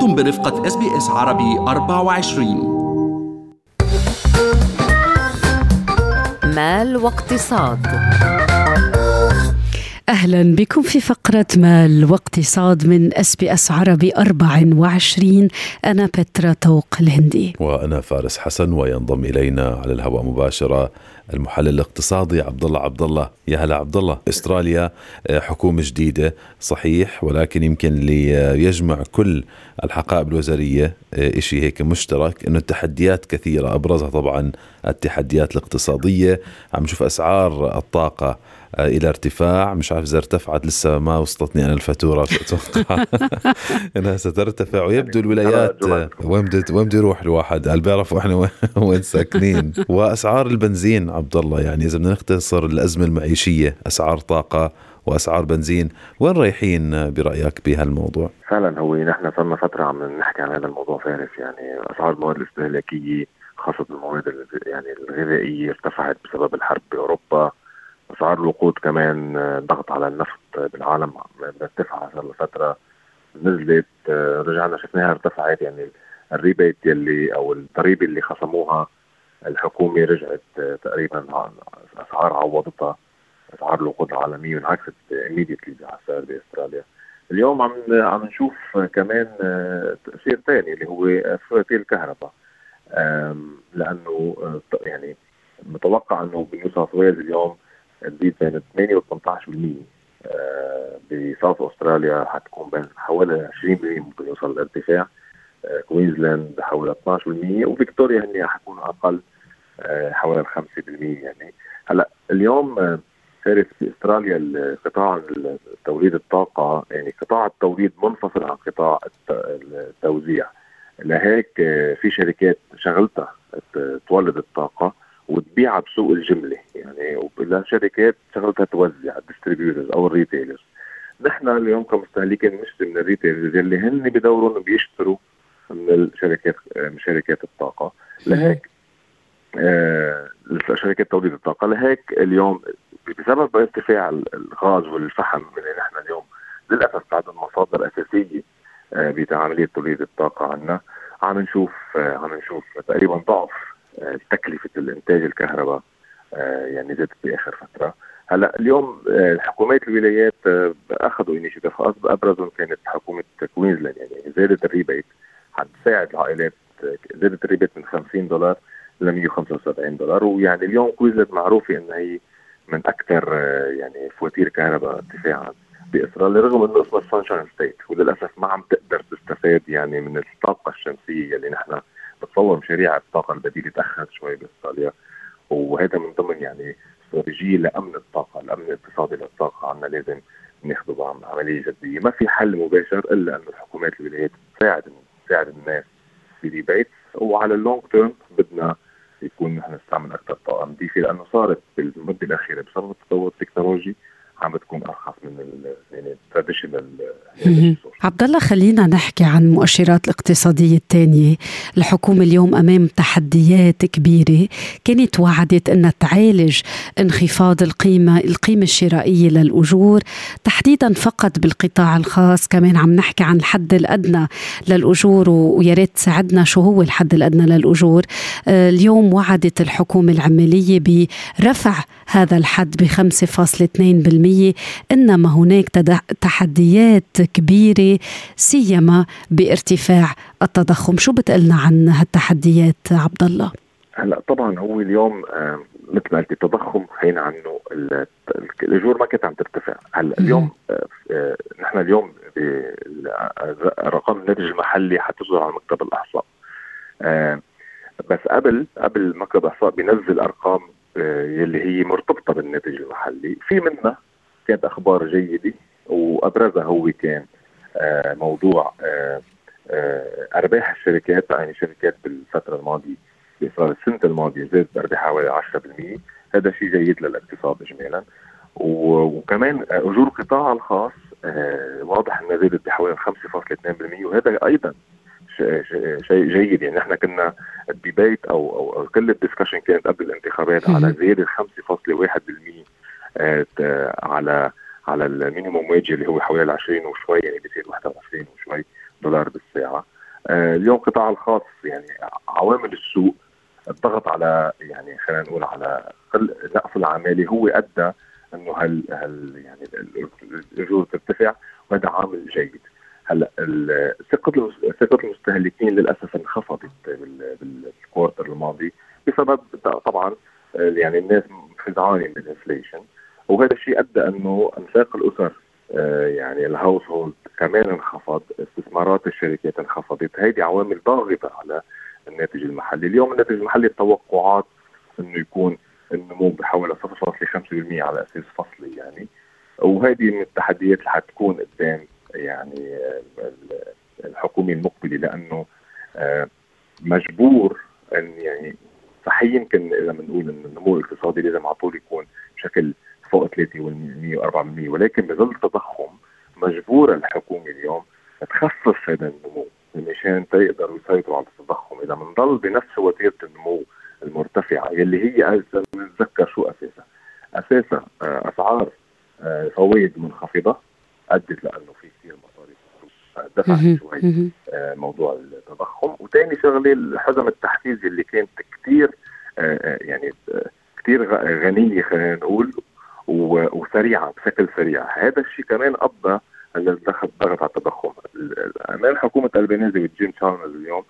أنتم برفقة SBS عربي 24 مال واقتصاد. أهلا بكم في فقرة مال واقتصاد من SBS عربي 24 أنا بترا توق الهندي. وأنا فارس حسن وينضم إلينا على الهواء مباشرة المحلل الاقتصادي عبد الله عبد الله يا هلا عبد الله أستراليا آه، حكومة جديدة صحيح ولكن يمكن اللي يجمع كل الحقائب الوزارية آه، شيء هيك مشترك إنه التحديات كثيرة. أبرزها طبعا التحديات الاقتصادية. عم نشوف أسعار الطاقة آه، إلى ارتفاع. مش عارف إذا ارتفعت لسه ما وصلتني أنا الفاتورة أتوقع؟ إنها سترتفع. ويبدو الولايات وين بده وين بده يروح الواحد؟ قال بيعرفوا إحنا وين ساكنين؟ وأسعار البنزين عبد الله يعني إذا بدنا نختصر الأزمة المعيشية أسعار طاقة وأسعار بنزين وين رايحين برأيك بهالموضوع؟ فعلا هو نحن صرنا فترة عم نحكي عن هذا الموضوع فارس يعني أسعار المواد الاستهلاكية خاصة المواد يعني الغذائية ارتفعت بسبب الحرب بأوروبا. أسعار الوقود كمان ضغط على النفط بالعالم مرتفعه صار له فتره نزلت رجعنا شفناها ارتفعت يعني الريبيت يلي أو الضريبه اللي خصموها الحكومة رجعت تقريبا أسعار عوضتها أسعار الوقود العالمية وانعكست immediately على السعر بأستراليا. اليوم عم عم نشوف كمان تأثير ثاني اللي هو فواتير الكهرباء لأنه يعني متوقع أنه بنيو ساوث ويلز اليوم تزيد بين 8 و 18% بساوث أستراليا حتكون بين حوالي 20% ممكن يوصل الارتفاع كوينزلاند حوالي 12% وفيكتوريا هن حيكونوا أقل آه، حوالي 5% يعني. هلأ اليوم آه، فارس في أستراليا قطاع توليد الطاقة يعني قطاع التوليد منفصل عن قطاع التوزيع. لهيك آه، في شركات شغلتها تولد الطاقة. وتبيعها بسوق الجملة يعني شركات شغلتها توزع ال distributors أو ال retailers نحن اليوم كمستهلكين بنشتري من الريتيلرز اللي هن بدورهم بيشتروا من الشركات من شركات الطاقة. لهيك آه شركات توليد الطاقة. لهيك اليوم بسبب ارتفاع الغاز والفحم اللي نحن اليوم للأسف بعد المصادر الأساسية آه توليد الطاقة عندنا عم نشوف آه عم نشوف تقريبا ضعف آه تكلفة الإنتاج الكهرباء آه يعني زادت باخر فترة. هلا اليوم آه، حكومات الولايات آه، أخذوا initiative خاص. أبرزهم كانت حكومة كوينزلاند يعني زادت ال rebate حتساعد العائلات زادت ال rebate من 50 دولار ل 175 دولار. ويعني اليوم كوينزلاند معروفة إنها هي من أكثر يعني فواتير كهرباء ارتفاعا باستراليا رغم إنه اسمها sunshine state وللأسف ما عم تقدر تستفاد يعني من الطاقة الشمسية اللي نحن بتصور مشاريع الطاقة البديلة تأخرت شوي بأستراليا وهذا من ضمن يعني استراتيجية لأمن الطاقة، الامن الاقتصادي للطاقه عندنا لازم ناخذه بعمليه جديه، ما في حل مباشر إلا انه الحكومات الولايات تساعد تساعد الناس ب rebates وعلى ال long term بدنا يكون نحن نستعمل أكثر طاقة نظيفه لأنه صارت بالمدة الأخيرة بسبب التطور التكنولوجي عم بتكون أرخص من يعني ال traditional عبد الله خلينا نحكي عن المؤشرات الاقتصادية الثانية. الحكومة اليوم أمام تحديات كبيرة. كانت وعدت انها تعالج انخفاض القيمه القيمة الشرائية للأجور. تحديدا فقط بالقطاع الخاص. كمان عم نحكي عن الحد الأدنى للأجور ويا ريت تساعدنا شو هو الحد الأدنى للأجور. آه، اليوم وعدت الحكومة العمالية برفع هذا الحد ب 5.2% إنما هناك تحديات كبيرة سيما بارتفاع التضخم. شو بتقلنا عن هالتحديات عبد الله هلا طبعا هو اليوم مثل ما قلت التضخم حين عنه الأجور ما كانت عم ترتفع. هلا اليوم آه، آه، نحن اليوم رقم الناتج المحلي حتصدر على مكتب الأحصاء. آه، بس قبل قبل مكتب الأحصاء بينزل أرقام يلي هي مرتبطة بالناتج المحلي. في منها كانت أخبار جيدة. وأبرزها هو كان آه، موضوع آه، آه، أرباح الشركات يعني شركات بالفترة الماضية بإصرار السنة الماضية زادت بأرباح حوالي 10% هذا شيء جيد للاقتصاد اجمالا. وكمان أجور القطاع الخاص واضح إنها زادت بحوالي 5.2% وهذا أيضا شيء جيد. يعني نحن كنا ال debate أو أو, أو كل ال discussion كانت قبل الانتخابات على زيادة 5.1% على على ال minimum wage اللي هو حوالي 20 وشوي يعني بيصير 21 وشوي دولار بالساعة. آه اليوم القطاع الخاص يعني عوامل السوق الضغط على يعني خلينا نقول على نقص العمالي هو أدى إنه هال هال يعني الاجور ترتفع وهذا عامل جيد. هلأ ثقة ثقة المستهلكين للأسف انخفضت بال quarter الماضي بسبب طبعا يعني الناس فزعانه من ال inflation. وهذا الشيء أدى أنه أنفاق الأسر آه، يعني ال household كمان انخفض استثمارات الشركات انخفضت. هيدي عوامل ضاغطه على الناتج المحلي. اليوم الناتج المحلي التوقعات إنه يكون النمو بحوالي 0.5% على أساس فصلي يعني. وهذه من التحديات اللي حتكون قدام يعني الحكومة المقبلة لأنه آه، مجبور إن يعني صحيح يمكن إذا بنقول إن النمو الاقتصادي لازم على طول يكون بشكل فوق 3% و4% ولكن بظل التضخم مجبوره الحكومة اليوم تخفف هذا النمو مشان تقدروا يسيطروا على التضخم. إذا بنضل بنفس وتيرة النمو المرتفعة يلي هي نتذكر شو أساسها. أساسا آه، أسعار آه، فوائد منخفضة أدت لأنه في كثير مصاريف. دفعت شوي آه، موضوع التضخم. وثاني شغلة حزم التحفيز اللي كانت كثير يعني كثير غنية خلينا نقول. وسريعه بشكل سريع. هذا الشيء كمان ادى الضغط ضغط على التضخم. أمام حكومة ألبانيزي وجيم تشالمرز اليوم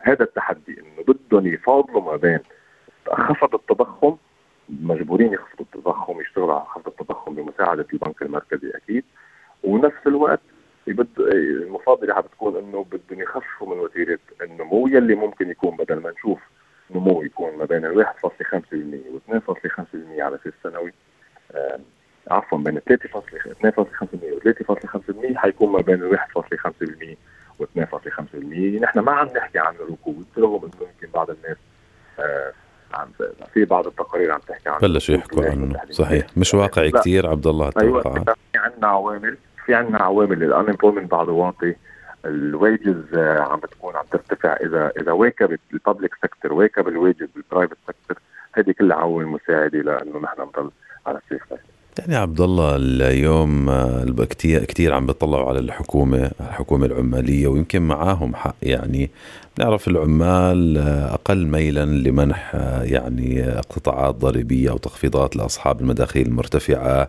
هذا التحدي إنه بدهم يفاضلوا ما بين خفض التضخم مجبورين يخفضوا التضخم يشتغلوا على خفض التضخم بمساعدة البنك المركزي أكيد. ونفس الوقت بد المفاضلة حتكون إنه بدهم يخففوا من وتيرة النمو يلي ممكن يكون بدل ما نشوف نمو يكون ما بين 1.5% و 2.5% على أساس سنوي عفوا بين 3.2.5% و 3.5% حيكون ما بين 1.5% و 2.5% نحن ما عم نحكي عن الركود رغم إنه يمكن بعض الناس آه عم في بعض التقارير عم تحكي عن بلشوا يحكوا عنه. صحيح. مش واقعي كثير عبد الله أيوه في عندنا عوامل في عندنا عوامل. ال unemployment بعده واطي ال wages عم بتكون عم ترتفع. إذا إذا واكبت ال public sector واكب ال wages بال private sector هذه كلها عوامل مساعدة لأنه نحن نضل على السيف يعني عبد الله اليوم آه، كثير عم بيطلعوا على الحكومة الحكومة العمالية ويمكن معاهم حق يعني بنعرف العمال آه، أقل ميلا لمنح آه، يعني اقتطاعات ضريبية أو تخفيضات لأصحاب المداخيل المرتفعة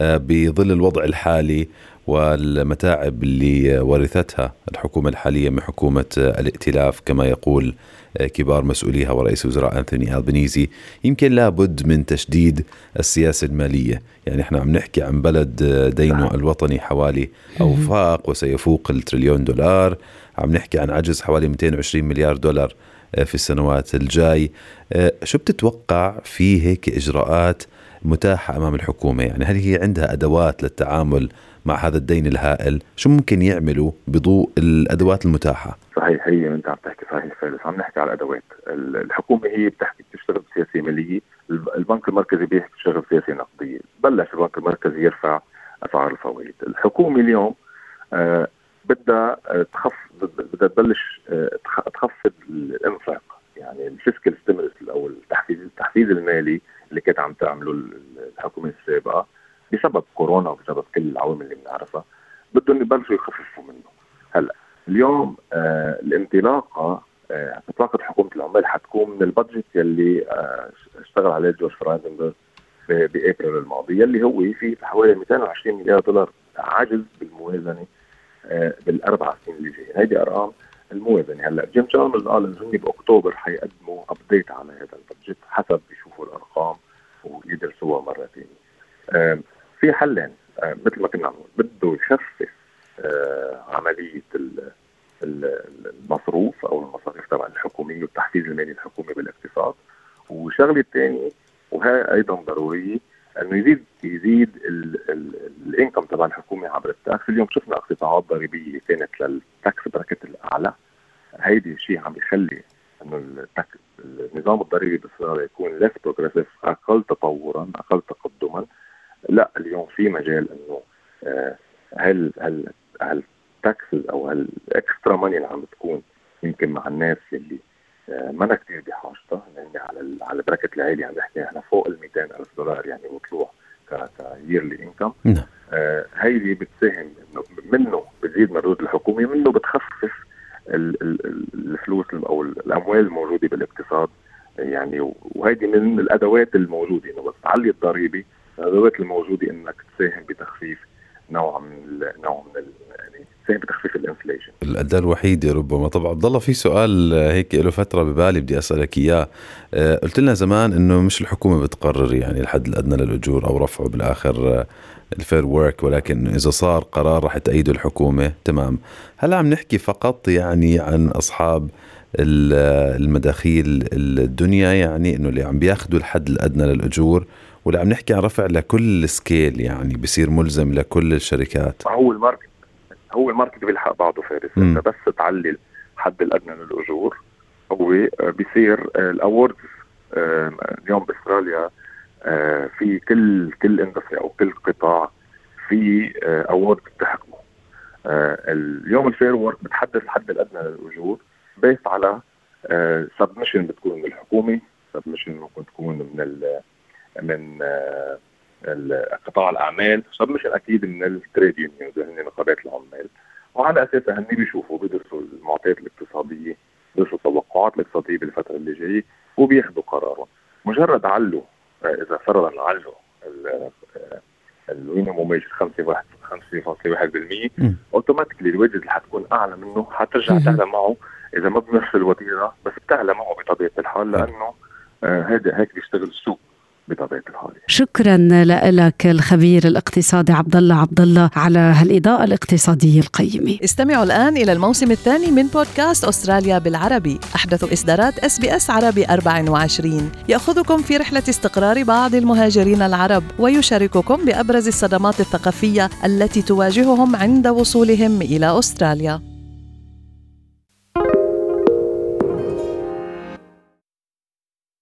بظل الوضع الحالي. والمتاعب اللي ورثتها الحكومة الحالية من حكومة الائتلاف كما يقول كبار مسؤوليها ورئيس وزراء أنثوني ألبنيزي. يمكن لابد من تشديد السياسة المالية. يعني إحنا عم نحكي عن بلد دينه الوطني حوالي أو فاق وسيفوق التريليون دولار. عم نحكي عن عجز حوالي 220 مليار دولار في السنوات الجاي. شو بتتوقع في هيك إجراءات متاحة أمام الحكومة. يعني هل هي عندها أدوات للتعامل مع هذا الدين الهائل؟ شو ممكن يعملوا بضوء الأدوات المتاحة؟ صحيح هي انت عم تحكي صحيح فارس عم نحكي على الأدوات. الحكومة هي بتحكي بتشتغل بسياسة مالية. البنك المركزي بيشتغل بسياسة نقدية. بلش البنك المركزي يرفع أسعار الفوائد. الحكومة اليوم آه بدها آه، تخف بدها تبلش آه تخفض الإنفاق. يعني ال fiscal stimulus أو التحفيز التحفيز المالي اللي كانت عم تعمله الحكومة السابقة بسبب كورونا وبسبب كل العوامل اللي بنعرفها بدهم يبلشوا يخففوا منه. هلأ اليوم آه الانطلاقة آه انطلاقة حكومة العمال حتكون من ال budget يلي آه اشتغل عليه جوش فرايدنبرغ بأبريل الماضي يلي هو في حوالي 220 مليار دولار عجز بالموازنة آه بالأربع سنين اللي جايين. هيدي أرقام الموازنة. هلأ جيم تشالمرز قال إنه بأكتوبر حيقدموا update على هذا ال budget حسب الارقام ويدرسوها مرة ثانية في حلين. مثل ما كنا عم بده يخفف آه، عملية المصروف أو المصاريف تبع الحكومية والتحفيز المالي الحكومي بالاقتصاد. والشغله الثانية وهي أيضا ضرورية إنه يزيد يزيد ال income تبع الحكومة عبر ال tax. اليوم شفنا اقتطاعات ضريبية كانت لل tax bracket الأعلى. هيدي الشيء عم يخلي إنه النظام الضريبي باستمرار يكون ليس progressive أقل تطورا أقل تقدما. لا اليوم في مجال إنه آه، هل هل هل ال taxes أو هال extra money اللي عم بتكون يمكن مع الناس اللي آه، ما كثير بحاجتها يعني على على ال bracket العالي عم نحكي إحنا فوق ال 200 ألف دولار يعني وطلوع ك yearly income نعم. آه هيدي بتساهم إنه منه بتزيد مردود الحكومة منه بتخفف ال- ال- الفلوس أو الأموال الموجودة بالإقتصاد. يعني وهيدي من الأدوات الموجودة. إنه بس تعلي الضريبة الأدوات الموجودة إنك تساهم بتخفيف نوع من نوع من يعني تساهم بتخفيف ال inflation. الأداة الوحيدة ربما. طب عبد الله في سؤال هيك له فترة ببالي بدي أسألك إياه. آه، قلت لنا زمان إنه مش الحكومة بتقرر يعني الحد الأدنى للأجور أو رفعه بالآخر آه، ال Fair Work ولكن إذا صار قرار رح تأيده الحكومة. تمام. هلا عم نحكي فقط يعني عن آه، المداخيل الدنيا يعني إنه اللي عم بياخذوا الحد الأدنى للأجور ولا عم نحكي عن رفع لكل ال scale يعني بصير ملزم لكل الشركات. هو ال market هو ال market بيلحق بعضه فارس. انت بس تعلي الحد الأدنى للأجور هو آه، بيصير ال awards اليوم بأستراليا آه، في كل كل industry أو كل قطاع في award بتحكمه. آه، اليوم ال Fair Work بتحدد الحد الأدنى للأجور. based على submission بتكون من الحكومة submission ممكن تكون من من آه، قطاع الأعمال submission أكيد من ال trade unions اللي هن نقابات العمال وعلى أساسها هن بيشوفوا بيدرسوا المعطيات الاقتصادية بيدرسوا التوقعات الاقتصادية بالفترة اللي جاية وبياخذوا قرارهم مجرد علوا آه، إذا فرضا علوا ال minimum wage 5.1% مم. automatically ال wages اللي حتكون أعلى منه حترجع. تعلى معه إذا ما بنفس الوتيره بس بتعلى معه بطبيعة الحال لأنه آه، هذا هيك بيشتغل السوق بطبيعة الحال شكرا لك الخبير الاقتصادي عبد الله عبد الله على هالإضاءة الاقتصادية القيمة. استمعوا الآن إلى الموسم الثاني من بودكاست أستراليا بالعربي. أحدث إصدارات إس بي إس عربي 24 يأخذكم في رحلة استقرار بعض المهاجرين العرب ويشارككم بأبرز الصدمات الثقافية التي تواجههم عند وصولهم إلى أستراليا.